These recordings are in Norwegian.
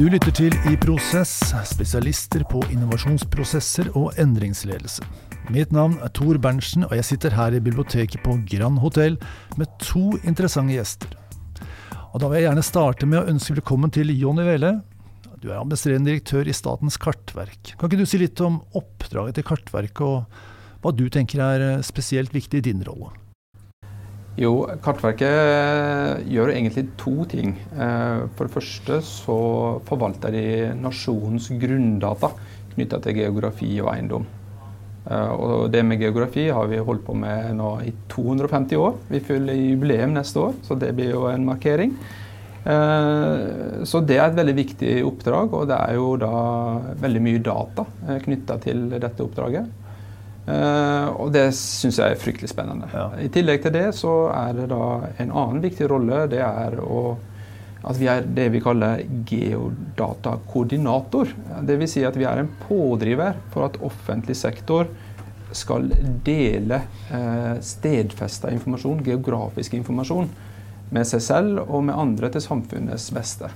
Du lytter til I Prosess, spesialister på innovasjonsprosesser og endringsledelse. Mitt navn er Tor Berntsen, og jeg sitter her i biblioteket på Grand Hotell med to interessante gjester. Og Da vil jeg gjerne starte med å ønske velkommen til Jonny Vele. Du er administrerende direktør i Statens kartverk. Kan ikke du si litt om oppdraget til Kartverket, og hva du tenker er spesielt viktig i din rolle? Jo, Kartverket gjør egentlig to ting. Eh, for det første så forvalter de nasjonens grunndata knytta til geografi og eiendom. Eh, og det med geografi har vi holdt på med nå i 250 år. Vi fyller jubileum neste år, så det blir jo en markering. Eh, så det er et veldig viktig oppdrag, og det er jo da veldig mye data knytta til dette oppdraget. Uh, og det syns jeg er fryktelig spennende. Ja. I tillegg til det så er det da en annen viktig rolle. Det er å, at vi er det vi kaller geodatakoordinator. Dvs. Si at vi er en pådriver for at offentlig sektor skal dele uh, stedfesta informasjon, geografisk informasjon, med seg selv og med andre til samfunnets beste.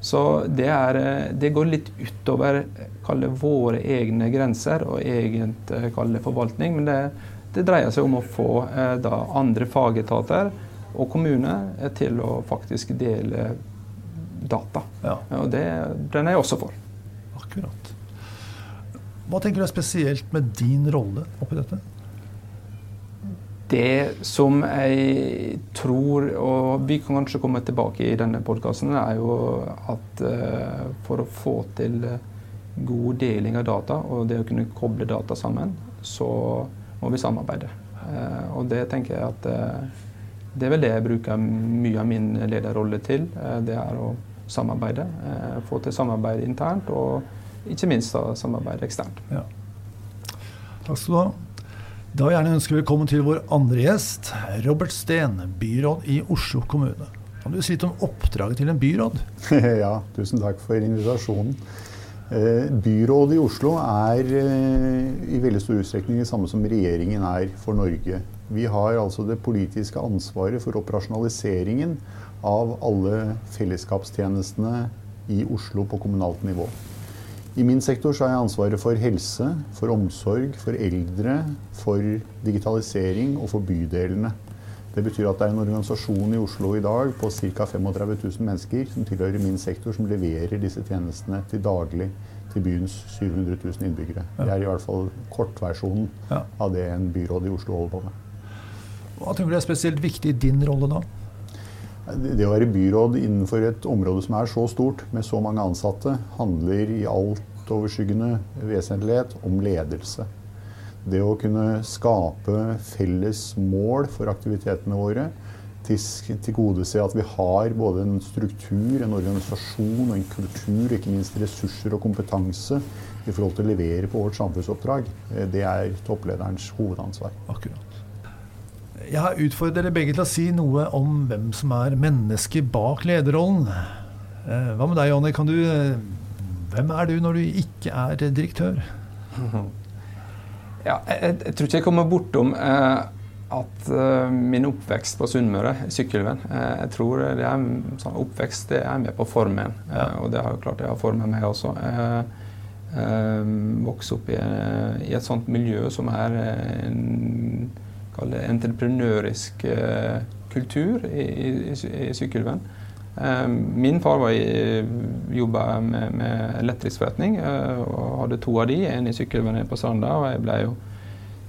Så det, er, eh, det, går litt utover våre egne grenser og egen forvaltning. Men det, det, dreier seg om å få eh, da, andre fagetater og kommuner eh, til å faktisk dele data. Ja. Og det, den er jeg også for. Akkurat. Hva tenker du er spesielt med din rolle oppi dette? Det som jeg tror, og vi kan kanskje komme tilbake i denne podkasten, er jo at uh, for å få til god deling av data og det å kunne koble data sammen, så må vi samarbeide. Uh, og det tenker jeg at det er vel det jeg bruker mye av min lederrolle til. det er å samarbeide. få til samarbeid internt, og ikke minst da, samarbeid eksternt. Ja. Takk skal du ha. Da vil jeg gjerne ønske velkommen til vår andre gjest, Robert Steen, byråd i Oslo kommune. Kan du si litt om oppdraget til en byråd? ja, tusen takk for invitasjonen. Eh, byrådet i Oslo er eh, i veldig stor utstrekning det samme som regjeringen er for Norge. Vi har altså det politiske ansvaret for operasjonaliseringen av alle fellesskapstjenestene i Oslo på kommunalt nivå. I min sektor så har jeg ansvaret for helse, for omsorg, for eldre, for digitalisering og for bydelene. Det betyr at det er en organisasjon i Oslo i dag på ca. 35 000 mennesker som tilhører min sektor, som leverer disse tjenestene til daglig til byens 700 000 innbyggere. Det er i hvert fall kortversjonen av det en byråd i Oslo holder på med. Hva tenker du er spesielt viktig i din rolle da? Det å være byråd innenfor et område som er så stort, med så mange ansatte, handler i altoverskyggende vesentlighet om ledelse. Det å kunne skape felles mål for aktivitetene våre, tilgodese at vi har både en struktur, en organisasjon og en kultur, ikke minst ressurser og kompetanse i forhold til å levere på vårt samfunnsoppdrag, eh, det er topplederens hovedansvar. Akkurat. Jeg har utfordret dere begge til å si noe om hvem som er mennesket bak lederrollen. Eh, hva med deg, Jonny? Du, eh, hvem er du når du ikke er direktør? Ja, jeg, jeg, tror ikke jeg kommer bortom eh, at uh, min oppvekst på Sunnmøre, Sykkylven eh, Jeg tror det er sånn oppvekst det er med på formen, ja. eh, og det har jo klart jeg har formet meg også. Vokse opp i, i, et sånt miljø som er en entreprenørisk eh, kultur i, i, i Sykkylven. Eh, min far jobba med, med, elektrisk forretning eh, og hadde to av de, en i Sykkylven på Stranda. og Jeg ble jo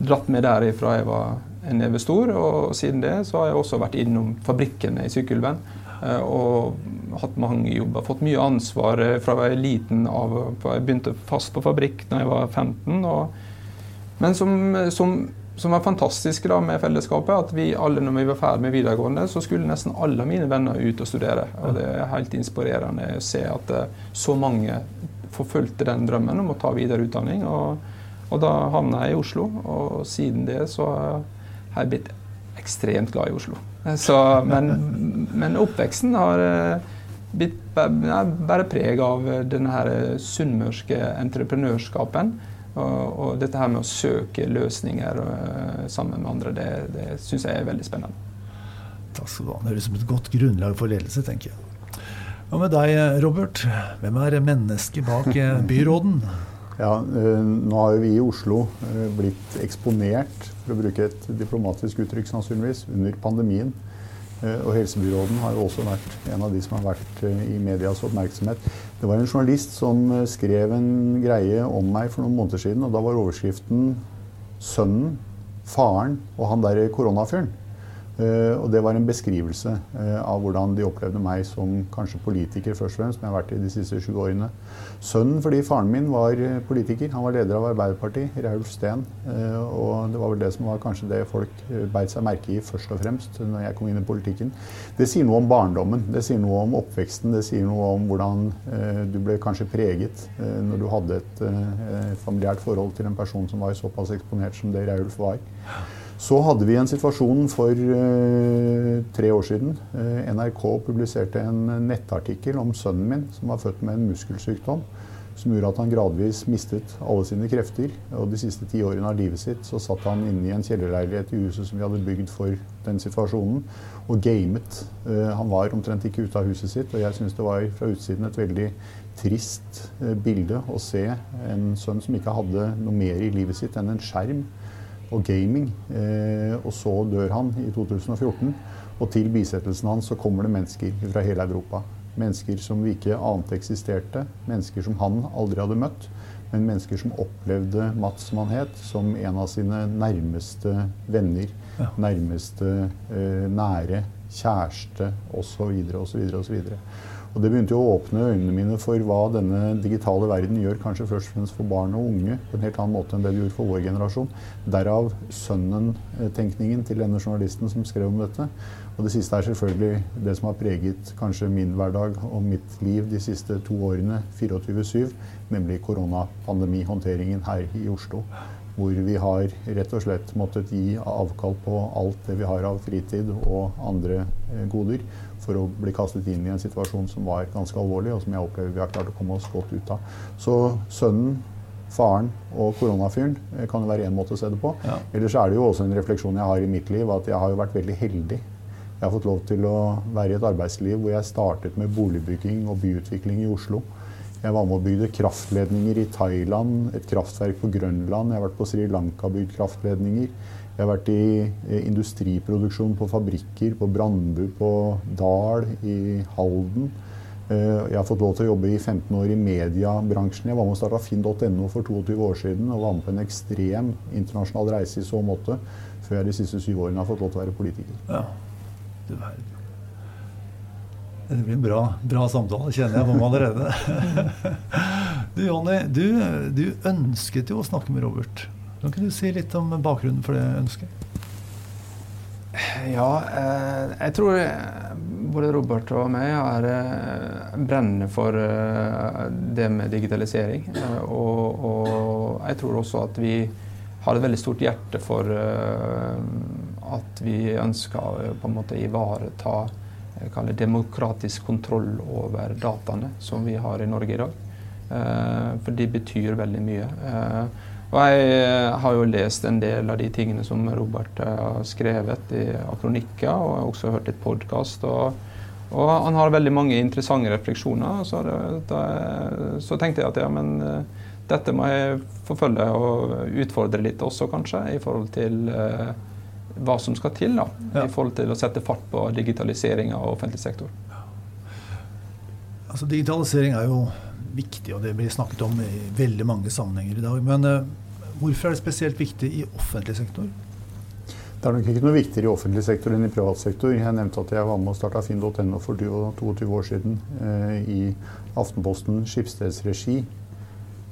dratt med derifra jeg var en neve stor. Og siden det så har jeg også vært innom fabrikkene i Sykkylven og hatt mange jobber. Fått mye ansvar fra jeg var liten av. Jeg begynte fast på fabrikk da jeg var 15. Og, men som, som som var fantastisk da med fellesskapet, at vi alle når vi var ferdig med videregående, så skulle nesten alle mine venner ut og studere. Og Det er helt inspirerende å se at eh, så mange forfulgte den drømmen om å ta videre utdanning. Og, og da havna jeg i Oslo, og siden det så har jeg blitt ekstremt glad i Oslo. Så, men, men, oppveksten har eh, blitt bare preg av denne sunnmørske entreprenørskapen. Og, og, dette her med å søke løsninger uh, sammen med andre, det, det syns jeg er veldig spennende. Takk skal du ha. Det høres ut som et godt grunnlag for ledelse, tenker jeg. Hva med deg, Robert? Hvem er mennesket bak eh, byråden? Ja, eh, Nå har jo vi i Oslo blitt eksponert, for å bruke et diplomatisk uttrykk sannsynligvis, under pandemien. Og helsebyråden har jo også vært en av de som har vært i medias oppmerksomhet. Det var en journalist som skrev en greie om meg for noen måneder siden, og da var overskriften 'Sønnen, faren og han der koronafyren'. Uh, og det var en beskrivelse uh, av hvordan de opplevde meg som kanskje politiker, først og fremst, som jeg har vært i de siste sju årene. Sønnen fordi faren min var eh, politiker. Han var leder av Arbeiderpartiet, Raulf Steen. Og det var vel det som var kanskje det folk beit seg merke i først og fremst når jeg kom inn i politikken. Det sier noe om barndommen, det sier noe om oppveksten, det sier noe om hvordan du ble kanskje preget når du hadde et familiært forhold til en person som var såpass eksponert som det Raulf var. Så hadde vi en situasjon for uh, tre år siden. Uh, NRK publiserte en nettartikkel om sønnen min som var født med en muskelsykdom som gjorde at han gradvis mistet alle sine krefter. Og de siste ti årene av livet sitt så satt han inne i en kjellerleilighet i huset som vi hadde bygd for den situasjonen, og gamet. Uh, han var omtrent ikke ute av huset sitt, og jeg syns det var fra utsiden et veldig trist bilde å se en sønn som ikke hadde noe mer i livet sitt enn en skjerm og gaming. Eh, og så dør han i 2014. Og til bisettelsen hans så kommer det mennesker fra hele Europa. Mennesker som vi ikke ante eksisterte. Mennesker som han aldri hadde møtt. Men mennesker som opplevde Mats, som han het, som en av sine nærmeste venner. Ja. Nærmeste eh, nære kjæreste osv. osv. osv. Og Det begynte å åpne øynene mine for hva denne digitale verden gjør kanskje først og fremst for barn og unge, på en helt annen måte enn det det gjorde for vår generasjon. Derav sønnen-tenkningen til denne journalisten som skrev om dette. Og det siste er selvfølgelig det som har preget kanskje min hverdag og mitt liv de siste to årene, 24-7, nemlig koronapandemihåndteringen her i Oslo. Hvor vi har rett og slett måttet gi avkall på alt det vi har av fritid og andre eh, goder for å bli kastet inn i en situasjon som var ganske alvorlig, og som jeg opplever vi har klart å komme oss godt ut av. Så sønnen, faren og koronafyren eh, kan jo være én måte å se det på. Ja. Ellers er det jo også en refleksjon jeg har i mitt liv, at jeg har jo vært veldig heldig. Jeg har fått lov til å være i et arbeidsliv hvor jeg startet med boligbygging og byutvikling i Oslo. Jeg var med og bygde kraftledninger i Thailand, et kraftverk på Grønland. Jeg har vært på Sri Lanka og bygd kraftledninger. Jeg har vært i eh, industriproduksjon på fabrikker, på Brandbu, på Dal, i Halden. Eh, jeg har fått lov til å jobbe i 15 år i mediebransjen. Jeg var med og starta finn.no for 22 år siden og var med på en ekstrem internasjonal reise i så måte, før jeg de siste syv årene har fått lov til å være politiker. Ja, du verden. Det blir en bra, bra samtale, kjenner jeg på meg allerede. du Jonny, du, du ønsket jo å snakke med Robert. Kan du si litt om bakgrunnen for det ønsket? Ja, eh, jeg tror både Robert og meg er eh, brennende for eh, det med digitalisering. Og, og, jeg tror også at vi har et veldig stort hjerte for at vi ønsker på en måte ivareta demokratisk kontroll over dataene som vi har i Norge i dag. For de betyr veldig mye. Og jeg eh, har jo lest en del av de tingene som Robert eh, har skrevet i, akronikker, og jeg har også hørt litt podkast. Og, og, han har veldig mange interessante refleksjoner. Så, det, da, så tenkte jeg at ja, men eh, dette må jeg forfølge og utfordre litt også, kanskje, i forhold til eh, hva som skal til da, ja. i forhold til å sette fart på digitalisering av offentlig sektor. Altså, digitalisering er jo viktig, og det blir snakket om i veldig mange sammenhenger i dag. Men uh, hvorfor er det spesielt viktig i offentlig sektor? Det er nok ikke noe viktigere i offentlig sektor enn i privat sektor. Jeg nevnte at jeg var med og starta finn.no for 22 år siden uh, i Aftenposten Skipsteds regi.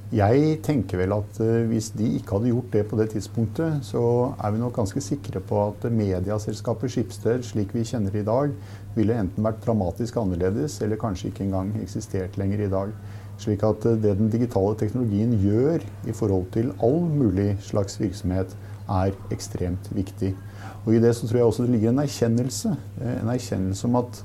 Jeg tenker vel at uh, hvis de ikke hadde gjort det på det tidspunktet, så er vi nok ganske sikre på at mediaselskapet Skipsted, slik vi kjenner i dag, ville enten vært dramatisk annerledes, eller kanskje ikke engang eksistert lenger i dag. Slik at eh, det den digitale teknologien gjør i forhold til all mulig slags virksomhet, er ekstremt viktig. Og I det så tror jeg også det ligger en erkjennelse. Eh, en erkjennelse om at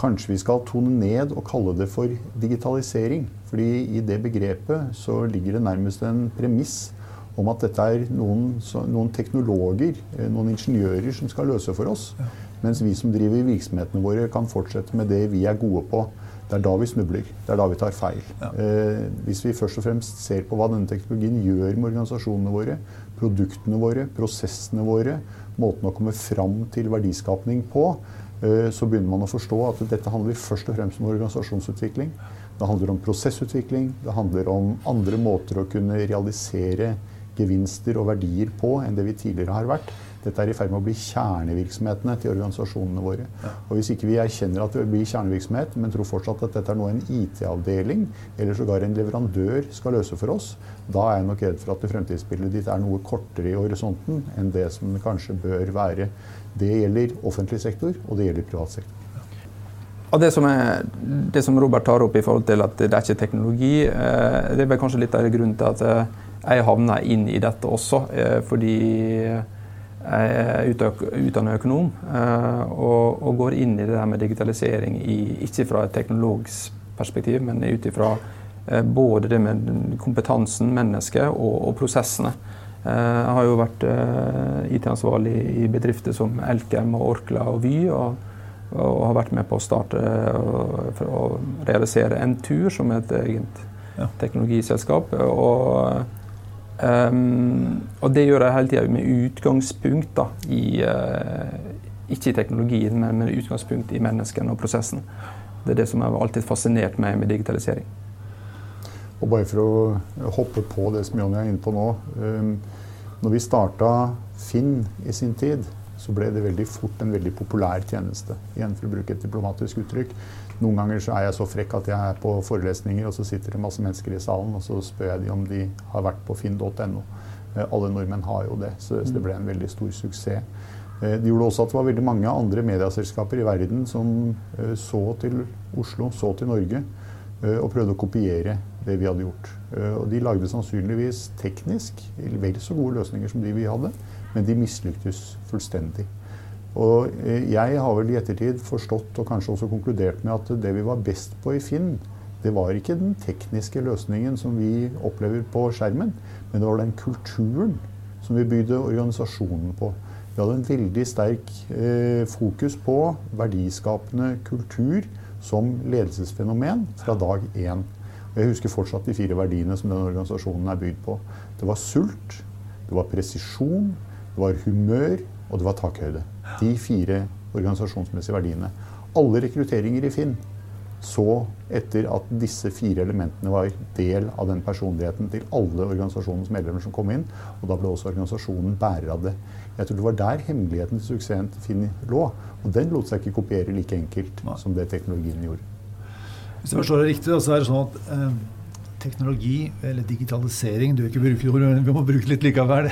kanskje vi skal tone ned og kalle det for digitalisering. Fordi i det begrepet så ligger det nærmest en premiss om at dette er noen, noen teknologer, eh, noen ingeniører, som skal løse for oss. Mens vi som driver virksomhetene våre, kan fortsette med det vi er gode på Det er da vi snubler. Det er da vi tar feil. Ja. Eh, hvis vi først og fremst ser på hva denne teknologien gjør med organisasjonene våre, produktene våre, prosessene våre, måten å komme fram til verdiskapning på, eh, så begynner man å forstå at dette handler først og fremst om organisasjonsutvikling. Det handler om prosessutvikling. Det handler om andre måter å kunne realisere gevinster og verdier på enn det vi tidligere har vært. Dette er i ferd med å bli kjernevirksomhetene til organisasjonene våre. Og Hvis ikke vi erkjenner at det blir kjernevirksomhet, men tror fortsatt at dette er noe en IT-avdeling eller sågar en leverandør skal løse for oss, da er jeg nok redd for at det fremtidsbildet ditt er noe kortere i horisonten enn det som det kanskje bør være. Det gjelder offentlig sektor, og det gjelder privat sektor. Og det som, er, det som, Robert tar opp i forhold til at det er ikke teknologi, eh, det er vel kanskje litt av grunnen til at eh, jeg havna inn i dette også. Eh, fordi jeg er utdannet økonom eh, og, og, går inn i det der med digitalisering i, ikke fra et teknologisk perspektiv, men ut ifra eh, både det med kompetansen, mennesket og, og prosessene. Eh, jeg har jo vært IT-ansvarlig i bedrifter som Elkem og Orkla og Vy. Og, og har vært med på å starte å realisere en tur som et eget teknologiselskap. Og Um, og det gjør jeg hele tida med utgangspunkt da, i uh, Ikke i teknologien, men med utgangspunkt i menneskene og prosessen. Det er det som har alltid fascinert meg med digitalisering. Og bare for å hoppe på det som Jonny er inne på nå. Um, når vi starta Finn i sin tid, så ble det veldig fort en veldig populær tjeneste. Igjen for å bruke et diplomatisk uttrykk. Noen ganger så er jeg så frekk at jeg er på forelesninger, og så sitter det masse mennesker i salen, og så spør jeg de om de har vært på finn.no. Eh, alle nordmenn har jo det, så det ble en veldig stor suksess. Eh, det gjorde også at det var veldig mange andre medieselskaper i verden som eh, så til Oslo, så til Norge, og prøvde å kopiere det vi hadde gjort. Og de lagde sannsynligvis teknisk vel så gode løsninger som de vi hadde, men de mislyktes fullstendig. Og eh, jeg har vel i ettertid forstått og kanskje også konkludert med at det vi var best på i Finn, det var ikke den tekniske løsningen som vi opplever på skjermen, men det var den kulturen som vi bygde organisasjonen på. Vi hadde en veldig sterk eh, fokus på verdiskapende kultur som ledelsesfenomen fra dag én. Og jeg husker fortsatt de fire verdiene som den organisasjonen er bygd på. Det var sult, det var presisjon, det var humør, og det var takhøyde. De fire organisasjonsmessige verdiene. Alle rekrutteringer i Finn så etter at disse fire elementene var del av den personligheten til alle organisasjonens medlemmer som kom inn. Og da ble også organisasjonen bærer av det. Jeg tror det var der hemmeligheten til suksessen til Finn lå. Og den lot seg ikke kopiere like enkelt som det teknologien gjorde. Hvis jeg forstår det riktig, så er det sånn at eh, teknologi, eller digitalisering Du vil ikke bruke ordet, men vi må bruke det litt likevel.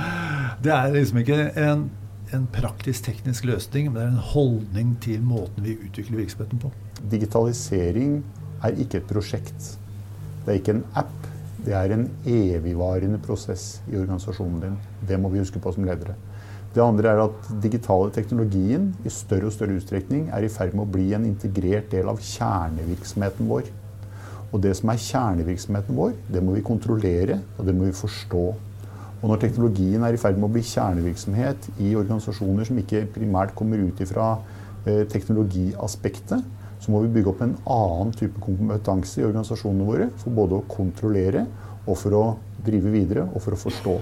det er liksom ikke en en praktisk teknisk løsning, men det er en holdning til måten vi utvikler virksomheten på. Digitalisering er ikke et prosjekt. Det er ikke en app. Det er en evigvarende prosess i organisasjonen din. Det må vi huske på som ledere. Det andre er at digitale teknologien i større og større utstrekning er i ferd med å bli en integrert del av kjernevirksomheten vår. Og det som er kjernevirksomheten vår, det må vi kontrollere, og det må vi forstå. Og når teknologien er i ferd med å bli kjernevirksomhet i organisasjoner som ikke primært kommer ut ifra eh, teknologiaspektet, så må vi bygge opp en annen type kompetanse i organisasjonene våre for både å kontrollere og for å drive videre og for å forstå.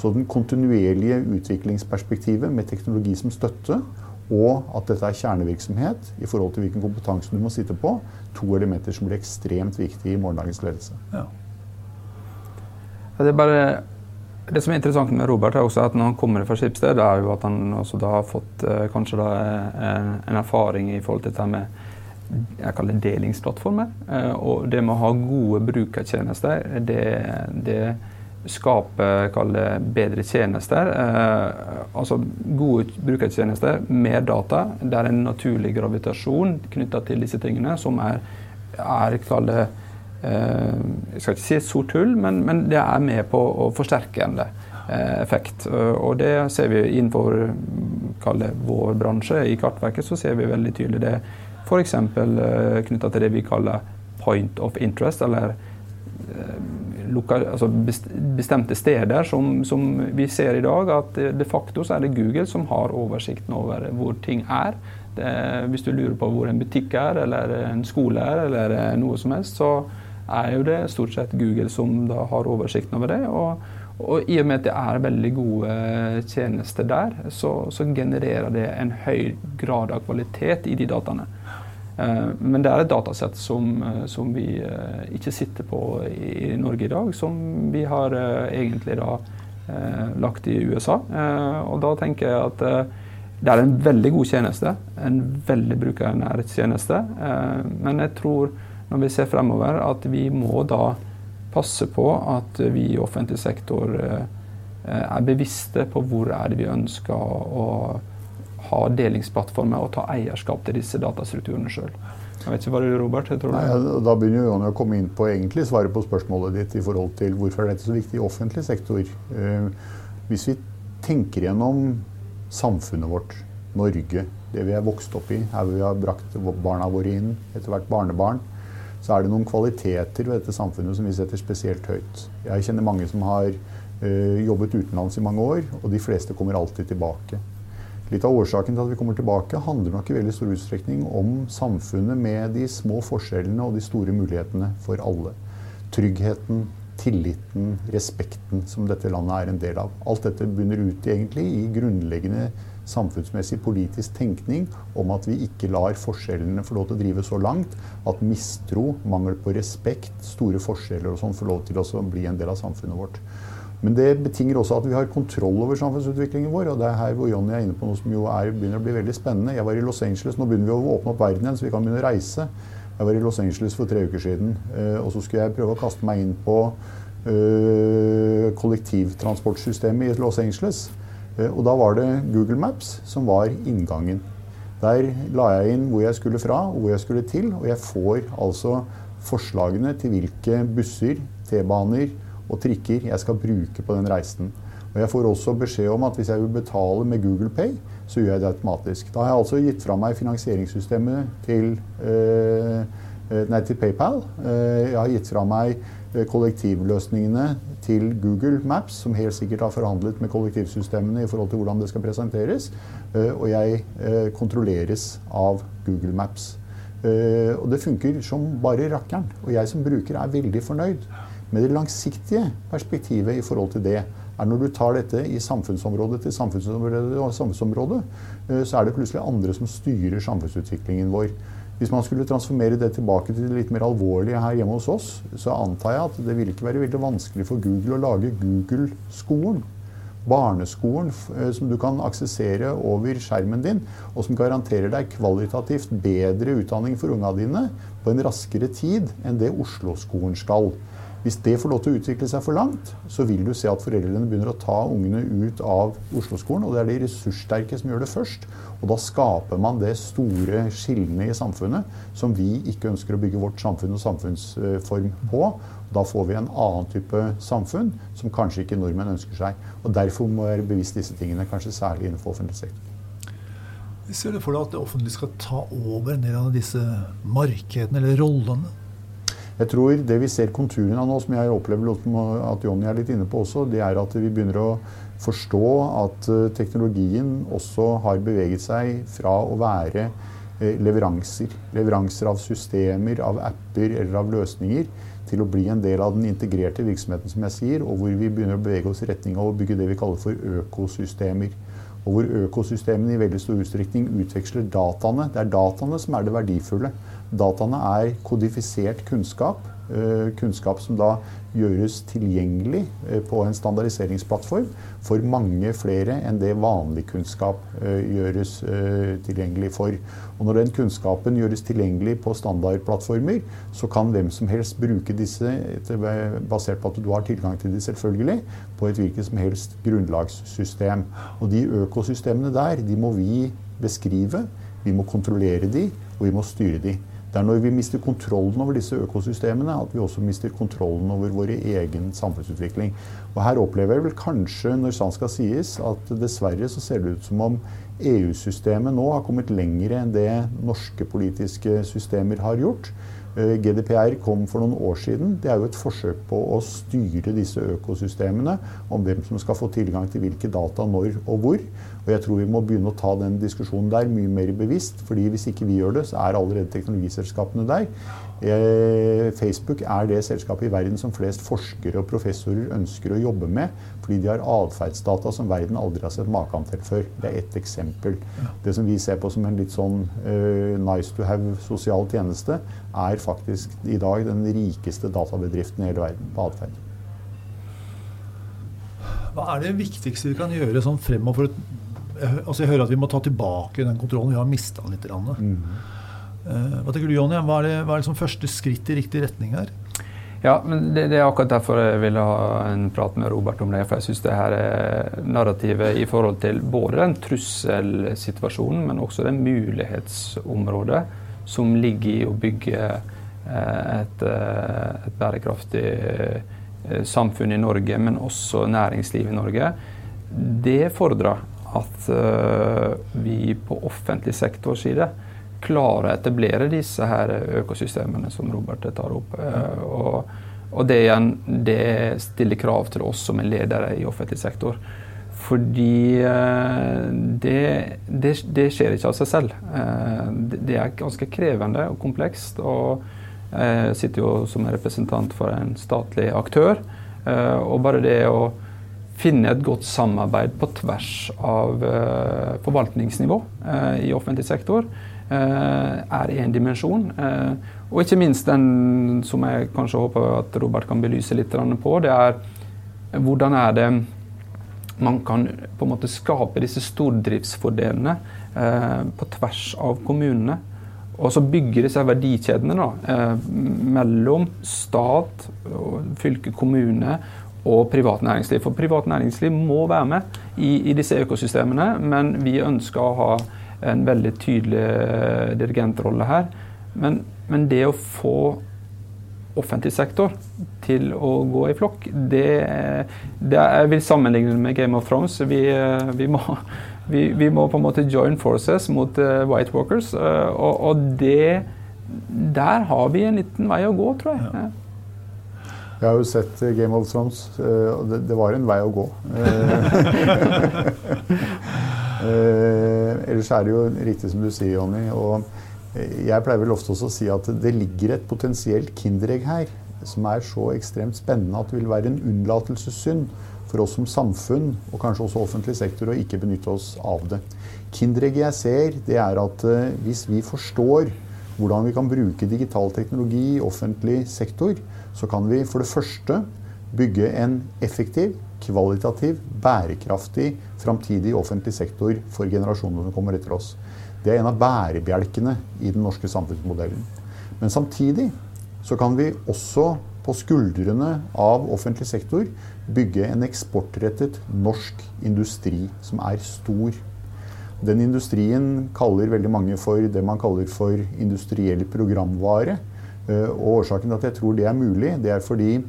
Så den kontinuerlige utviklingsperspektivet med teknologi som støtte, og at dette er kjernevirksomhet i forhold til hvilken kompetanse du må sitte på, to elementer som blir ekstremt viktige i morgendagens ledelse. Ja. Det er bare det som er interessant med Robert, er også at når han kommer fra Skipsted, er jo at han også da har fått eh, kanskje da eh, en erfaring i forhold til dette med jeg kaller det delingsplattformer. Eh, og det med å ha gode brukertjenester, det, det skaper kaller bedre tjenester. altså gode brukertjenester, mer data. Det er en naturlig gravitasjon knytta til disse tingene som er, er kaller jeg skal ikke si et sort hull, men, men, det er med på å forsterke en eh, effekt. Eh, og det ser vi innenfor vår bransje. I Kartverket så ser vi veldig tydelig det. F.eks. knytta til det vi kaller point of interest, eller altså bestemte steder som, som, vi ser i dag at de facto så er det Google som har oversikten over hvor ting er. Det, hvis du lurer på hvor en butikk er, eller en skole er, eller noe som helst, så er jo det stort sett Google som da har oversikten over det. Og, og i og med at det er veldig gode tjenester der, så, så genererer det en høy grad av kvalitet i de dataene. Eh, men det er et datasett som, eh, som, vi eh, ikke sitter på i Norge i dag, som vi har egentlig da lagt i USA. Og da tenker jeg at det er en veldig god tjeneste. En veldig brukernær tjeneste. Men jeg tror når vi ser fremover at vi må da passe på at vi i offentlig sektor er bevisste på hvor er det vi ønsker å ha delingsplattformer og ta eierskap til disse datastrukturene sjøl. Jeg vet ikke hva det er, Robert? Jeg Nei, da begynner Johan å komme inn på egentlig svaret på spørsmålet ditt i forhold til hvorfor er dette så viktig i offentlig sektor. Uh, hvis vi tenker gjennom samfunnet vårt, Norge, det vi er vokst opp i, her vi har brakt barna våre inn, etter hvert barnebarn, så er det noen kvaliteter ved dette samfunnet som vi setter spesielt høyt. Jeg kjenner mange som har uh, jobbet utenlands i mange år, og de fleste kommer alltid tilbake. Litt av årsaken til at vi kommer tilbake, handler nok i veldig stor utstrekning om samfunnet med de små forskjellene og de store mulighetene for alle. Tryggheten, tilliten, respekten som dette landet er en del av. Alt dette bunner ut egentlig i grunnleggende samfunnsmessig politisk tenkning om at vi ikke lar forskjellene få lov til å drive så langt at mistro, mangel på respekt, store forskjeller og sånn får lov til å bli en del av samfunnet vårt. Men det betinger også at vi har kontroll over samfunnsutviklingen vår. Og det er her hvor Johnny er inne på noe som jo er, begynner å bli veldig spennende. Jeg var i Los Angeles, Nå begynner vi å åpne opp verden igjen, så vi kan begynne å reise. Jeg var i Los Angeles for tre uker siden, eh, og så skulle jeg prøve å kaste meg inn på øh, kollektivtransportsystemet i Los Angeles. Eh, og da var det Google Maps som var inngangen. Der la jeg inn hvor jeg skulle fra og hvor jeg skulle til, og jeg får altså forslagene til hvilke busser, T-baner, og trikker jeg skal bruke på den reisen. Og Jeg får også beskjed om at hvis jeg vil betale med Google Pay, så gjør jeg det automatisk. Da har jeg altså gitt fra meg finansieringssystemet til, eh, nei, til PayPal. Eh, jeg har gitt fra meg kollektivløsningene til Google Maps, som helt sikkert har forhandlet med kollektivsystemene i forhold til hvordan det skal presenteres. Uh, og jeg uh, kontrolleres av Google Maps. og det funker som bare rakkeren. Og jeg som bruker er veldig fornøyd. Men det langsiktige perspektivet i forhold til det er når du tar dette i samfunnsområde til samfunnsområde, eh, så er det plutselig andre som styrer samfunnsutviklingen vår. Hvis man skulle transformere det tilbake til det litt mer alvorlige her hjemme hos oss, så antar jeg at det vil ikke være veldig vanskelig for Google å lage Google-skolen. Barneskolen eh, som du kan aksessere over skjermen din, og som garanterer deg kvalitativt bedre utdanning for unga dine på en raskere tid enn det Oslo-skolen skal. Hvis det får lov til å utvikle seg for langt, så vil du se at foreldrene begynner å ta ungene ut av Oslo-skolen. Og det er de ressurssterke som gjør det først. Og da skaper man det store skillene i samfunnet som vi ikke ønsker å bygge vårt samfunn og samfunnsform på. Da får vi en annen type samfunn som kanskje ikke nordmenn ønsker seg. Og Derfor må vi være bevisst disse tingene, kanskje særlig innenfor offentlig sektor. Ser du for deg at det offentlige skal ta over en del av disse markedene eller rollene? Jeg tror det vi ser konturene av nå, som jeg opplever at Jonny er litt inne på også, det er at vi begynner å forstå at eh, teknologien også har beveget seg fra å være eh, leveranser, leveranser av systemer, av apper eller av løsninger, til å bli en del av den integrerte virksomheten, som jeg sier, og hvor vi begynner å bevege oss i retning av å bygge det vi kaller for økosystemer. Og hvor økosystemene i veldig stor utstrekning utveksler dataene. Det er dataene som er det verdifulle. Dataene er kodifisert kunnskap. Eh, kunnskap som da gjøres tilgjengelig eh, på en standardiseringsplattform for mange flere enn det vanlig kunnskap eh, gjøres tilgjengelig for. Og når den kunnskapen gjøres tilgjengelig på standardplattformer, så kan hvem som helst bruke disse, basert på at du har tilgang til de selvfølgelig, på et hvilket som helst grunnlagssystem. Og de økosystemene der, de må vi beskrive, vi må kontrollere de, og vi må styre de. Det er når vi mister kontrollen over disse økosystemene, at vi også mister kontrollen over vår egen samfunnsutvikling. Og Her opplever jeg vel kanskje, når sant skal sies, at dessverre så ser det ut som om EU-systemet nå har kommet lenger enn det norske politiske systemer har gjort. Eh, GDPR kom for noen år siden. Det er jo et forsøk på å styre disse økosystemene. Om hvem som skal få tilgang til hvilke data, når og hvor. Og jeg tror vi må begynne å ta den diskusjonen der mye mer bevisst. fordi hvis ikke vi gjør det, så er allerede teknologiselskapene der. Eh, Facebook er det selskapet i verden som flest forskere og professorer ønsker å jobbe med. Fordi de har atferdsdata som verden aldri har sett maken til før. Det er ett eksempel. Det som vi ser på som en litt sånn uh, nice to have sosial tjeneste, er faktisk i dag den rikeste databedriften i hele verden på atferd. Hva er det viktigste vi kan gjøre sånn fremover? Altså jeg hører at vi må ta tilbake den kontrollen. Vi har mista litt. Mm. Uh, hva tenker du, Jonny? Hva er, det, hva er liksom første skritt i riktig retning her? Ja, men det, det, er akkurat derfor jeg ville ha en prat med Robert om det. For jeg syns det her er narrativet i forhold til både den trusselsituasjonen, men også det mulighetsområdet som ligger i å bygge eh, et, eh, et bærekraftig eh, samfunn i Norge, men også næringsliv i Norge, det fordrer at vi på offentlig sektors side klarer å etablere disse her økosystemene som Robert tar opp. Og, og det igjen, det stiller krav til oss som er ledere i offentlig sektor. Fordi eh, det, det, det, skjer ikke av seg selv. Eh, det er ganske krevende og komplekst. og Jeg sitter jo som representant for en statlig aktør. Eh, og bare det å finne et godt samarbeid på tvers av forvaltningsnivå i offentlig sektor er én dimensjon. Og ikke minst den som jeg kanskje håper at Robert kan belyse litt på, det er hvordan er det man kan på en måte skape disse stordriftsfordelene eh, på tvers av kommunene. Og så bygge disse verdikjedene da, eh, mellom stat, fylke, kommune og privat næringsliv. For privat næringsliv må være med i, i disse økosystemene, men vi ønsker å ha en veldig tydelig eh, dirigentrolle her. Men, men det å få offentlig sektor til å gå i flokk, det, det jeg vil sammenligne med Game of Thrones. Vi, vi, må, vi, vi, må, på en måte join forces mot uh, White Walkers. Og, og, det Der har vi en liten vei å gå, tror jeg. Ja. Jeg har jo sett Game of Thrones, og det, det, var en vei å gå. ellers er det jo riktig som du sier, Jonny. og jeg pleier vel ofte også å si at det ligger et potensielt kinderegg her som er så ekstremt spennende at det vil være en unnlatelsessynd for oss som samfunn, og kanskje også offentlig sektor, å ikke benytte oss av det. Kinderegget jeg ser, det er at uh, hvis vi forstår hvordan vi kan bruke digital teknologi i offentlig sektor, så kan vi for det første bygge en effektiv, kvalitativ, bærekraftig framtidig offentlig sektor for generasjonene som kommer etter oss. Det er en av bærebjelkene i den norske samfunnsmodellen. Men samtidig så kan vi også på skuldrene av offentlig sektor bygge en eksportrettet norsk industri som er stor. Den industrien kaller veldig mange for det man kaller for industriell programvare. Eh, og årsaken til at jeg tror det er mulig, det er fordi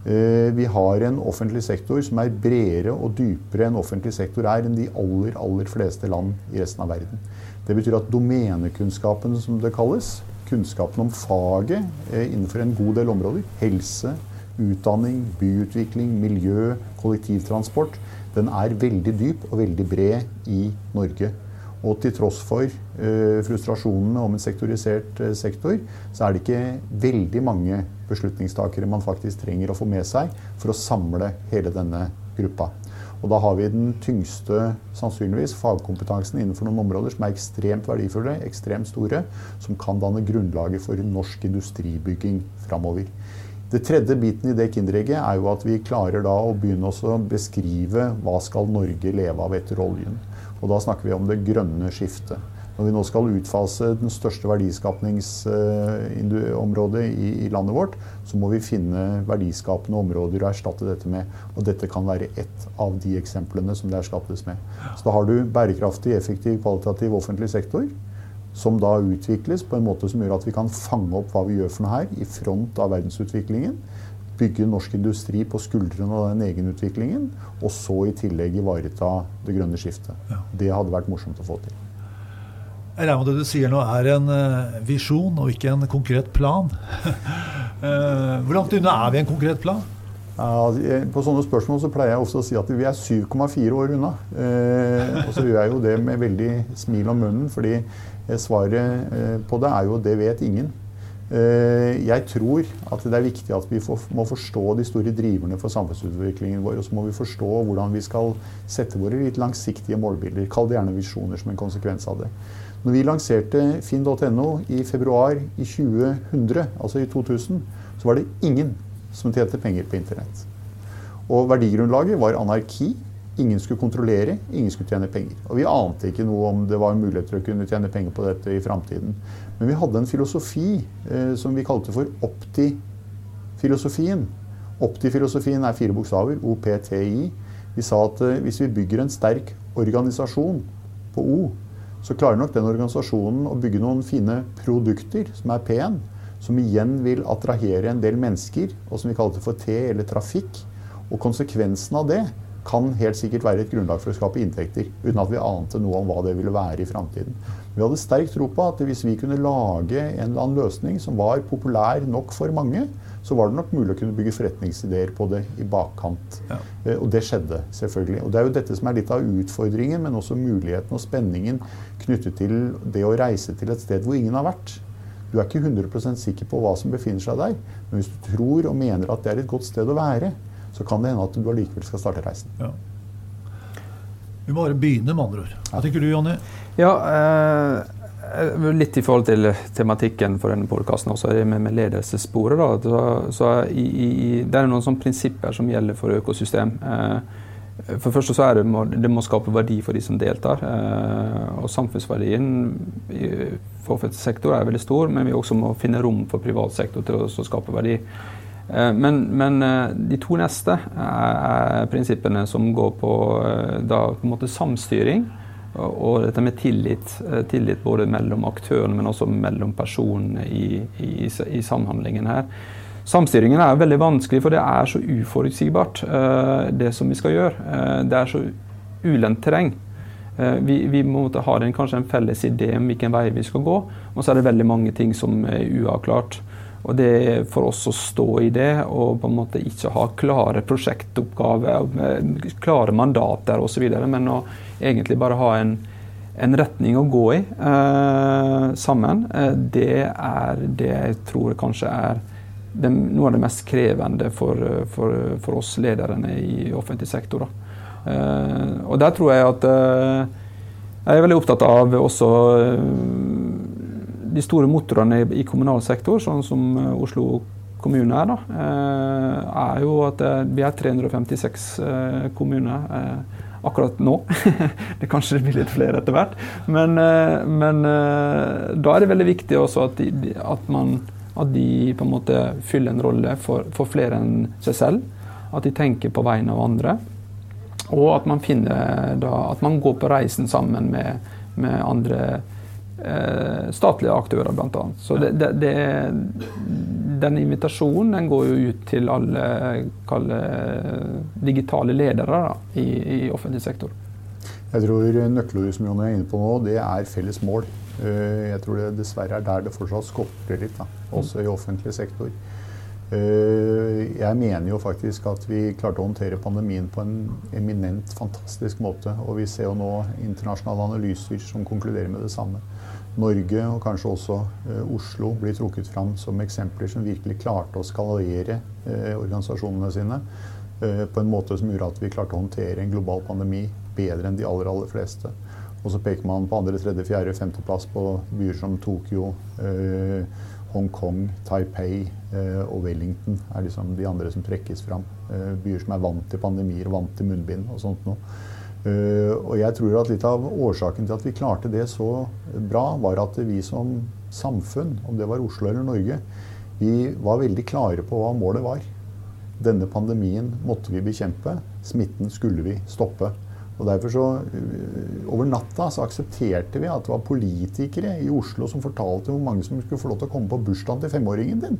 vi har en offentlig sektor som er bredere og dypere enn offentlig sektor er enn de aller, aller fleste land i resten av verden. Det betyr at domenekunnskapen, som det kalles, kunnskapen om faget eh, innenfor en god del områder, helse, utdanning, byutvikling, miljø, kollektivtransport, den er veldig dyp og veldig bred i Norge. Og til tross for uh, frustrasjonene om en sektorisert uh, sektor, så er det ikke veldig mange beslutningstakere man faktisk trenger å få med seg for å samle hele denne gruppa. Og da har vi den tyngste sannsynligvis fagkompetansen innenfor noen områder som er ekstremt verdifulle, ekstremt store, som kan danne grunnlaget for norsk industribygging framover. Det tredje biten i det kinderegget er jo at vi klarer da å begynne å beskrive hva skal Norge leve av etter oljen. Og da snakker vi om det grønne skiftet. Når vi nå skal utfase den største verdiskapningsområdet i, landet vårt, så må vi finne verdiskapende områder å erstatte dette med. Og dette kan være ett av de eksemplene som det erstattes med. Så da har du bærekraftig, effektiv, kvalitativ offentlig sektor. Som da utvikles på en måte som gjør at vi kan fange opp hva vi gjør for noe her, i front av verdensutviklingen bygge norsk industri på skuldrene av den egenutviklingen, og så i tillegg ivareta det grønne skiftet. Ja. Det hadde vært morsomt å få til. Jeg regner med det du sier nå er en visjon og ikke en konkret plan. Hvor langt unna er vi en konkret plan? Ja, på sånne spørsmål så pleier jeg ofte å si at vi er 7,4 år unna. Eh, og så gjør jeg jo det med veldig smil om munnen, fordi svaret eh, på det er jo det vet ingen. Eh, jeg tror at det er viktig at vi må forstå de store driverne for samfunnsutviklingen vår. Og så må vi forstå hvordan vi skal sette våre litt langsiktige målbilder. Kall det gjerne visjoner som en konsekvens av det. Når vi lanserte finn.no i februar i 2000, altså i 2000, så var det ingen som tjente penger på internett. Og verdigrunnlaget var anarki. Ingen skulle kontrollere, ingen skulle tjene penger. Og vi ante ikke noe om det var muligheter å kunne tjene penger på dette i framtiden. Men vi hadde en filosofi eh, som vi kalte for opti-filosofien. Opti-filosofien er fire bokstaver, OPTI. Vi sa at eh, hvis vi bygger en sterk organisasjon på O, så klarer nok den organisasjonen å bygge noen fine produkter som er P-en som igjen vil attrahere en del mennesker, og som vi kalte for T, eller trafikk. Og konsekvensen av det kan helt sikkert være et grunnlag for å skape inntekter, uten at vi ante noe om hva det ville være i framtiden. Vi hadde sterk tro på at hvis vi kunne lage en eller annen løsning som var populær nok for mange, så var det nok mulig å kunne bygge forretningsideer på det i bakkant. Ja. Eh, og det skjedde, selvfølgelig. Og det er jo dette som er litt av utfordringen, men også muligheten og spenningen knyttet til det å reise til et sted hvor ingen har vært. Du er ikke 100% sikker på hva som befinner seg der, men hvis du tror og mener at det er et godt sted å være, så kan det hende at du allikevel skal starte reisen. Ja. Vi må bare begynne, med andre ord. Hva tenker du, Jonny? Ja, eh, litt i forhold til tematikken for denne podkasten også, med, med ledelsessporet. Så, så i, i, det er noen sånne prinsipper som gjelder for økosystem. Eh, for det første så er det, det må skape verdi for de som deltar. Eh, og samfunnsverdien i offentlig sektor er veldig stor, men vi også må finne rom for privat sektor til å skape verdi. Eh, men, men eh, de to neste er prinsippene som går på, da, på samstyring. Og dette med tillit, tillit både mellom aktørene, men også mellom personene i, i, i samhandlingen her. Samstyringen er veldig vanskelig, for det er så uforutsigbart, eh, det som vi skal gjøre. Eh, det er så ulendt terreng. Eh, vi, vi ha en, kanskje en felles idé om hvilken vei vi skal gå, og så er det veldig mange ting som er uavklart. Og det for oss å stå i det og på en måte ikke ha klare prosjektoppgaver, klare mandater osv., men å egentlig bare ha en, en retning å gå i eh, sammen, det er det jeg tror kanskje er det, noe av det mest krevende for, for, for oss lederne i offentlig sektor. Eh, og der tror jeg at eh, jeg er veldig opptatt av også eh, de store motorene i, kommunal sektor, sånn som eh, Oslo kommune er. Da, eh, er jo at eh, vi er 356 kommuner akkurat nå. det Kanskje blir litt flere etter hvert. Men, men da er det veldig viktig også at, at man at de på en måte fyller en rolle for, for flere enn seg selv. At de tenker på vegne av andre. Og at man finner da, at man går på reisen sammen med, med andre statlige aktører, bl.a. Så det, det, det, den invitasjonen den går jo ut til alle kalle, digitale ledere da, i, i offentlig sektor. Jeg tror nøkkelordet som Jon er inne på nå, det er felles mål. Eh, jeg tror det dessverre er der det fortsatt skorter litt, da, også i offentlig sektor. Eh, jeg mener jo faktisk at vi klarte å håndtere pandemien på en eminent fantastisk måte. Og vi ser jo nå internasjonale analyser som konkluderer med det samme. Norge og kanskje også eh, Oslo blir trukket fram som eksempler som virkelig klarte å skalere organisasjonene sine på en måte som gjorde at vi klarte å håndtere en global pandemi bedre enn de aller, aller fleste. Og så peker man på andre, tredje, fjerde, femteplass på byer som Tokyo, eh, Hongkong, Taipei eh, og Wellington er liksom de andre som trekkes fram. Eh, byer som er vant til pandemier, vant til munnbind og sånt noe. Uh, og jeg tror at litt av årsaken til at vi klarte det så bra, var at vi som samfunn, om det var Oslo eller Norge, vi var veldig klare på hva målet var. Denne pandemien måtte vi bekjempe. Smitten skulle vi stoppe. Og derfor så, øh, Over natta så aksepterte vi at det var politikere i Oslo som fortalte hvor mange som skulle få lov til å komme på bursdagen til femåringen din.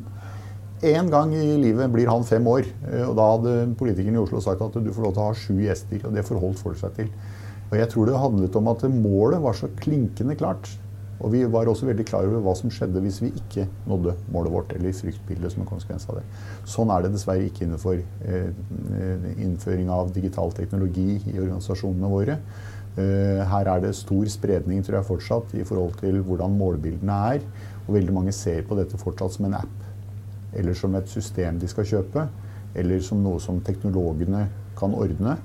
Én gang i livet blir han fem år. Øh, og da hadde politikeren i Oslo sagt at du får lov til å ha sju gjester. Og det forholdt folk seg til. Og jeg tror det handlet om at målet var så klinkende klart. Og vi var også veldig klar over hva som skjedde hvis vi ikke nådde målet vårt, eller fryktbildet som en konsekvens av det. Sånn er det dessverre ikke innenfor eh, innføring av digital teknologi i organisasjonene våre. Eh, her er det stor spredning tror jeg fortsatt i forhold til hvordan målbildene er. Og veldig mange ser på dette fortsatt som en app, eller som et system de skal kjøpe, eller som noe som teknologene kan ordne.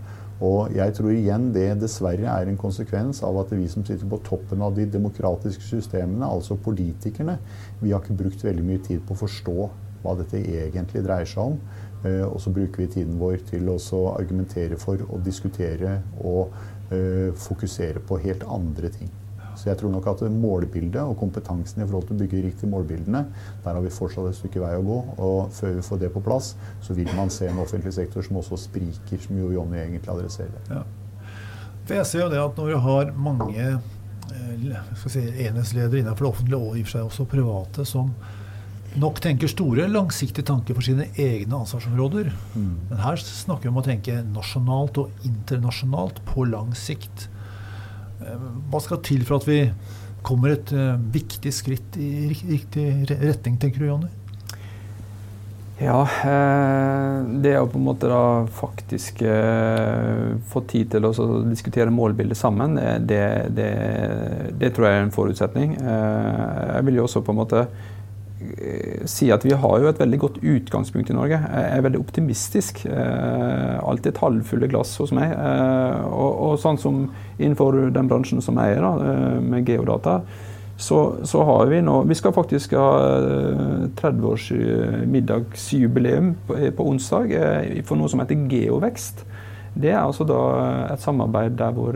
Og jeg tror igjen det dessverre er en konsekvens av at vi som sitter på toppen av de demokratiske systemene, altså politikerne, vi har ikke brukt veldig mye tid på å forstå hva dette egentlig dreier seg om. Eh, og så bruker vi tiden vår til å argumentere for og diskutere og uh, fokusere på helt andre ting. Så jeg tror nok at målbildet og kompetansen i forhold til å bygge riktige målbildene, der har vi fortsatt et stykke vei å gå. Og før vi får det på plass, så vil man se en offentlig sektor som også spriker, som jo Jonny egentlig adresserer. Ja. For jeg ser jo det at når vi har mange eh, si, enhetsledere innenfor det offentlige og i og for seg også private som nok tenker store, langsiktige tanker for sine egne ansvarsområder. Mm. Men her snakker vi om å tenke nasjonalt og internasjonalt på lang sikt. Eh, hva skal til for at vi kommer et uh, viktig skritt i riktig retning, tenker du, Jonny? Ja, eh, det å på en måte da faktisk eh, få tid til å diskutere målbildet sammen, det, det, det, tror jeg er en forutsetning. Eh, jeg vil jo også på en måte Eh, si at vi har jo et veldig godt utgangspunkt i Norge. Jeg er veldig optimistisk. Eh, alltid et halvfulle glass hos meg. Eh, og, og, sånn som innenfor den bransjen som jeg er, da, med geodata, så, så, har vi nå Vi skal faktisk ha 30-års middagsjubileum på, på, onsdag for noe som heter Geovekst. Det er altså da et samarbeid der hvor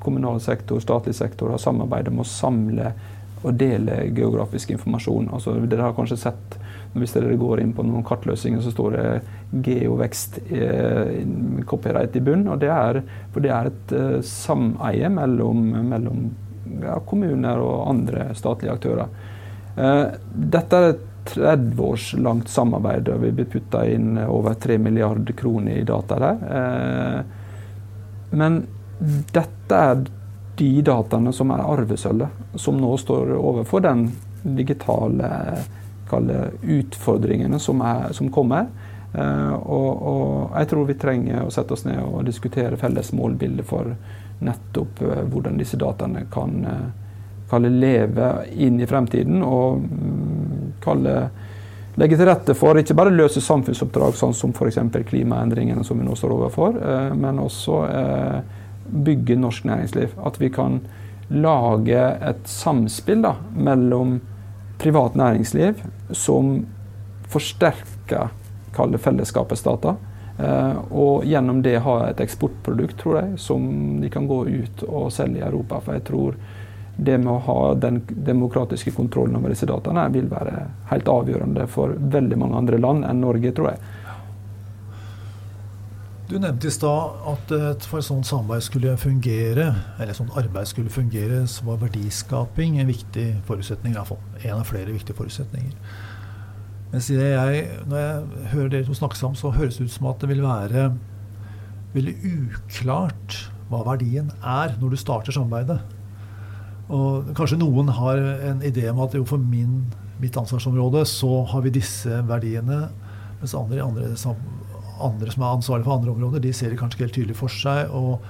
kommunal sektor, statlig sektor har samarbeidet om å samle å dele geografisk informasjon. Altså, dere har kanskje sett hvis dere går inn på noen kartløsninger, så står det geovekst eh, copyright i bunn. og Det for det er et eh, sameie mellom, mellom ja, kommuner og andre statlige aktører. Eh, dette er et 30 års langt samarbeid, og vi blir putta inn over 3 milliarder kroner i data der. Eh, men dette er de dataene som er arvesølvet, som nå står overfor den digitale utfordringene som, er, som kommer. Uh, og, og, jeg tror vi trenger å sette oss ned og diskutere felles målbilde for nettopp uh, hvordan disse dataene kan uh, leve inn i fremtiden. Og um, kalle, legge til rette for ikke bare løse samfunnsoppdrag, sånn som f.eks. klimaendringene som vi nå står overfor, men også bygge norsk næringsliv. At vi kan lage et samspill da, mellom privat næringsliv som forsterker kalle fellesskapets data. Eh, og gjennom det ha et eksportprodukt tror jeg, som de kan gå ut og selge i Europa. For jeg tror det med å ha den demokratiske kontrollen over disse dataene vil være helt avgjørende for veldig mange andre land enn Norge, tror jeg. Du nevnte i stad at for et sånt samarbeid skulle fungere, eller sånt arbeid skulle fungere, så var verdiskaping en viktig forutsetning. Iallfall en av flere viktige forutsetninger. Men jeg, når jeg hører dere to snakke sammen, så høres det ut som at det vil være veldig uklart hva verdien er når du starter samarbeidet. Og kanskje noen har en idé om at jo, for min, mitt ansvarsområde så har vi disse verdiene, mens andre i andre andre som er ansvarlige for andre områder, de ser det kanskje ikke helt tydelig for seg. og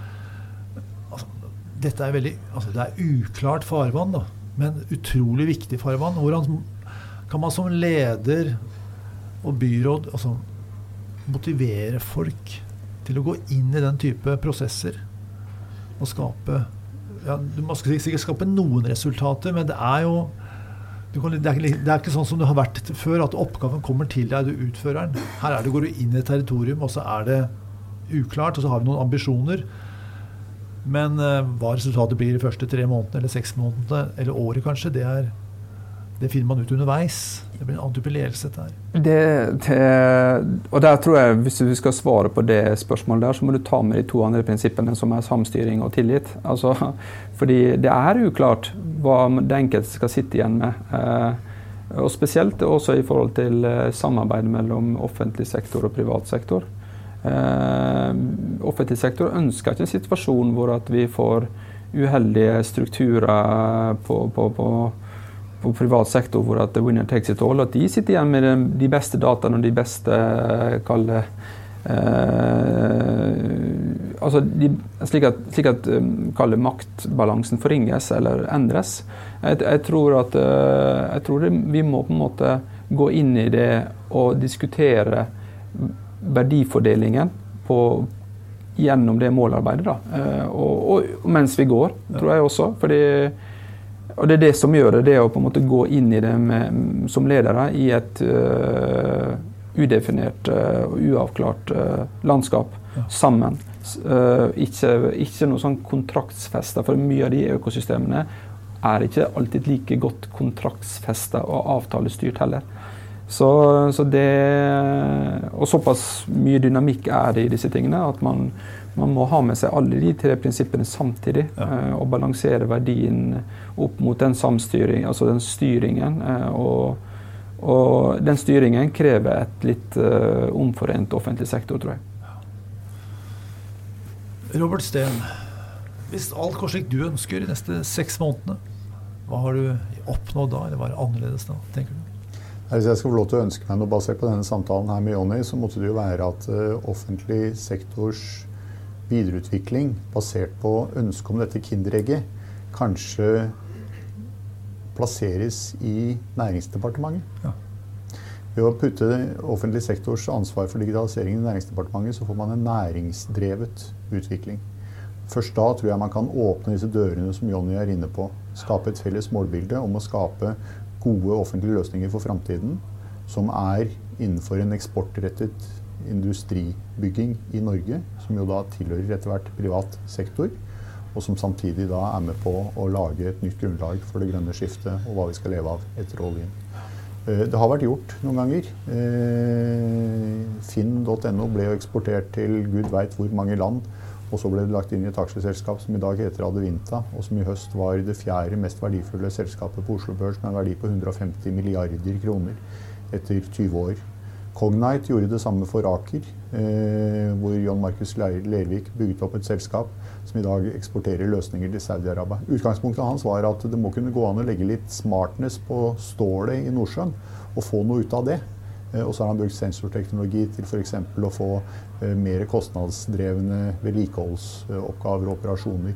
altså, Dette er veldig altså, Det er uklart farvann, da, men utrolig viktig farvann. Hvordan kan man som leder og byråd altså, motivere folk til å gå inn i den type prosesser og skape ja, Du må sikkert skape noen resultater, men det er jo kan, det, er det, er ikke, sånn som det har vært før, at oppgaven kommer til deg, du utfører den. Her er det, går du inn i et territorium, og så er det uklart, og så har vi noen ambisjoner. Men uh, hva resultatet blir de første tre månedene, eller seks månedene, eller året kanskje, det, er, det finner man ut underveis. Det blir en type ledelse. Der. Det, det, og der tror jeg, Hvis du skal svare på det spørsmålet, der, så må du ta med de to andre prinsippene, som er samstyring og tillit. Altså, fordi det er uklart hva det enkelte skal sitte igjen med. Eh, og Spesielt også i forhold til eh, samarbeid mellom offentlig sektor og privat sektor. Eh, offentlig sektor ønsker ikke en situasjon hvor vi får uheldige strukturer på, på, på, på, privat sektor hvor at winner takes it all, at de sitter igjen med de beste dataene og de beste kalde eh, altså de, slik at, slik at kalde maktbalansen forringes eller endres. Jeg, jeg tror at jeg tror vi må på en måte gå inn i det og diskutere verdifordelingen på, gjennom det målarbeidet. Da. Eh, og, og, mens vi går, tror jeg også. Fordi, og det er det som gjør det, det å på en måte gå inn i det med, som ledere i et uh, udefinert uh, og uavklart uh, landskap sammen. ikke, ikke noe sånn kontraktsfesta, for mye av de økosystemene er ikke alltid like godt kontraktsfesta og avtalestyrt heller. Så, så, det Og såpass mye dynamikk er det i disse tingene at man, man må ha med seg alle de tre prinsippene samtidig. Ja. Eh, og balansere verdien opp mot den samstyring, altså den styringen. Eh, og, og, den styringen krever et litt uh, omforent offentlig sektor, tror jeg. Robert Steen, hvis alt går slik du ønsker de neste seks månedene, hva har du oppnådd da, eller hva er annerledes da, tenker du? Hvis jeg skal få lov til å ønske meg noe basert på denne samtalen her med Jonny, så måtte det jo være at uh, offentlig sektors videreutvikling basert på ønsket om dette kinderegget kanskje plasseres i Næringsdepartementet. Ja. Ved å putte offentlig sektors ansvar for digitalisering i Næringsdepartementet, så får man en næringsdrevet utvikling. Først da tror jeg man kan åpne disse dørene som Jonny er inne på. Skape et felles målbilde om å skape gode offentlige løsninger for framtiden som er innenfor en eksportrettet industribygging i Norge, som jo da tilhører etter hvert privat sektor, og som samtidig da er med på å lage et nytt grunnlag for det grønne skiftet og hva vi skal leve av etter oljen. Eh, det har vært gjort noen ganger. Eh, Finn.no ble jo eksportert til gud veit hvor mange land og så ble det lagt inn i et aksjeselskap som i dag heter Adevinta, og som i høst var det fjerde mest verdifulle selskapet på Oslo Børs med en verdi på 150 milliarder kroner etter 20 år. Cognite gjorde det samme for Aker, eh, hvor John Markus Lervik bygget opp et selskap som i dag eksporterer løsninger til Saudi-Arabia. Utgangspunktet hans var at det må kunne gå an å legge litt smartness på stålet i Nordsjøen og få noe ut av det. Eh, og så har han brukt sensorteknologi til f.eks. å få eh, mer kostnadsdrevne vedlikeholdsoppgaver og operasjoner.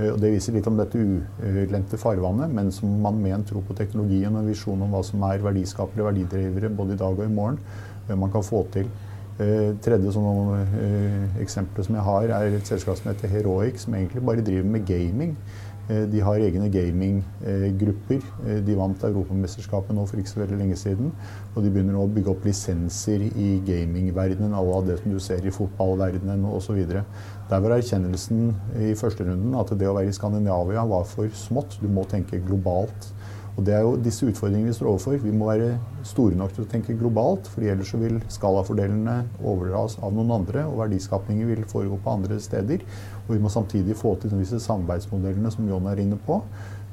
Og det viser litt om dette ulendte farvannet, men som man med en tro på teknologien og en visjon om hva som er verdiskapere og verdidrivere både i dag og i morgen, man kan få til. Tredje sånn eksempel som jeg har, er et selskap som heter Heroic, som egentlig bare driver med gaming. Eh, de har egne gaminggrupper. Eh, de vant Europamesterskapet nå for ikke så veldig lenge siden. Og de begynner nå å bygge opp lisenser i gamingverdenen à la det som du ser i fotballverdenen osv. Der var erkjennelsen i første runden at det å være i Skandinavia var for smått. Du må tenke globalt. Og Det er jo disse utfordringene vi står overfor. Vi må være store nok til å tenke globalt, for ellers vil skalafordelene overdras av noen andre, og verdiskapningen vil foregå på andre steder. Og vi må samtidig få til disse samarbeidsmodellene som John er inne på.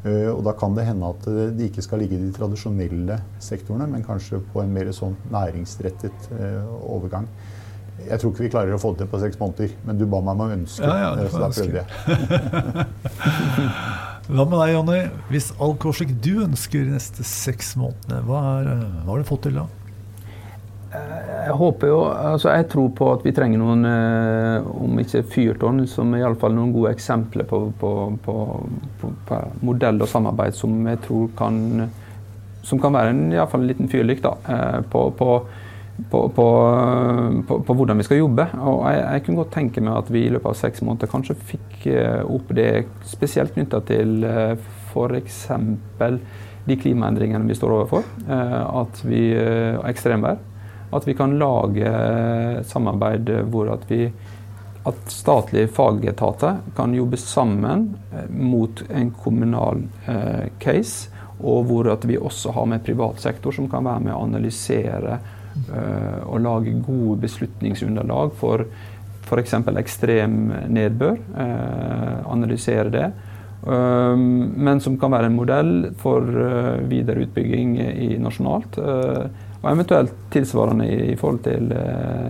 Eh, og da kan det hende at eh, de ikke skal ligge i de tradisjonelle sektorene, men kanskje på en mer sånn næringsrettet eh, overgang. Jeg tror ikke vi klarer å få det til på seks måneder, men du ba meg om å ønske, ja, ja, så da prøvde jeg. Hva med deg, Jonny? Hvis all går du ønsker de neste seks månedene, hva, er, hva har du fått til da? Eh, jeg håper jo, altså jeg tror på at vi trenger noen, eh, om ikke fyrtårn, som iallfall noen gode eksempler på, på, på, på, modell og samarbeid som jeg tror kan som kan være en, i fall en liten fyrlykt eh, på, på på, på, hvordan vi skal jobbe. Og jeg, jeg, kunne godt tenke meg at vi i løpet av seks måneder kanskje fikk eh, opp det spesielt knytta til eh, f.eks. de klimaendringene vi står overfor. Eh, at vi, ekstremvær. At vi kan lage samarbeid hvor at vi at statlige fagetater kan jobbe sammen mot en kommunal case, og hvor at vi også har med privat sektor som kan være med å analysere eh, lage gode beslutningsunderlag for f.eks. ekstrem nedbør. Eh, analysere det. Eh, men som kan være en modell for videre utbygging i nasjonalt. Og eventuelt tilsvarende i forhold til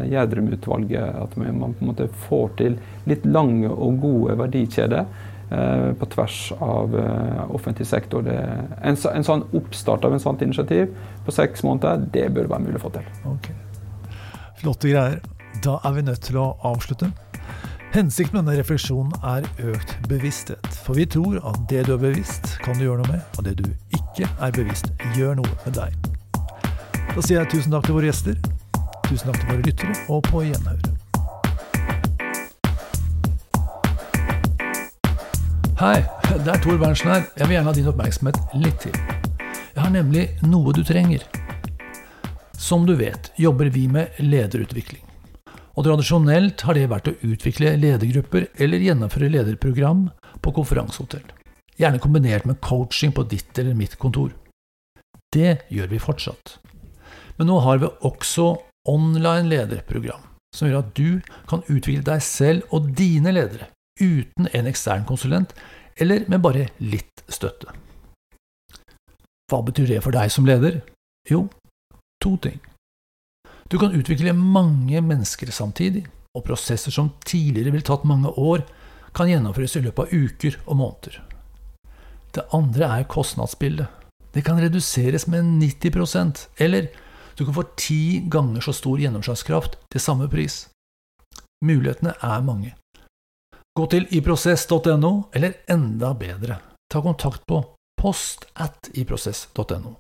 Gjerdrum-utvalget. At man på en måte får til litt lange og gode verdikjeder på tvers av eh, offentlig sektor. Det, en, en, sånn oppstart av en sånt initiativ på seks måneder, det bør være mulig å få til. Okay. Flotte greier. Da er vi nødt til å avslutte. Hensikten med denne refleksjonen er økt bevissthet. For vi tror at det du er bevisst, kan du gjøre noe med, og det du ikke er bevisst, gjør noe med deg. Da sier jeg tusen takk til våre gjester, tusen takk til våre lyttere, og på gjenhør. Hei, det er Tor Berntsen her. Jeg vil gjerne ha din oppmerksomhet litt til. Jeg har nemlig noe du trenger. Som du vet, jobber vi med lederutvikling. Og tradisjonelt har det vært å utvikle ledergrupper eller gjennomføre lederprogram på konferansehotell. Gjerne kombinert med coaching på ditt eller mitt kontor. Det gjør vi fortsatt. Men nå har vi også online lederprogram, som gjør at du kan utvikle deg selv og dine ledere uten en ekstern konsulent, eller med bare litt støtte. Hva betyr det for deg som leder? Jo, to ting. Du kan utvikle mange mennesker samtidig, og prosesser som tidligere ville tatt mange år, kan gjennomføres i løpet av uker og måneder. Det andre er kostnadsbildet. Det kan reduseres med 90% eller du kan få ti ganger så stor gjennomslagskraft til samme pris. Mulighetene er mange. Gå til iprosess.no, eller enda bedre, ta kontakt på post at iprosess.no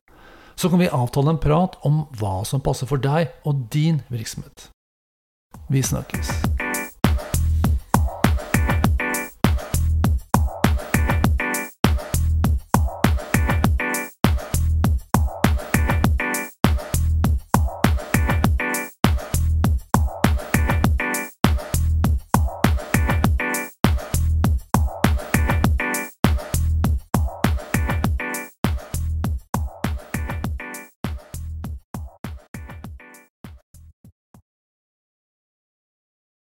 så kan vi avtale en prat om hva som passer for deg og din virksomhet. Vi snakkes.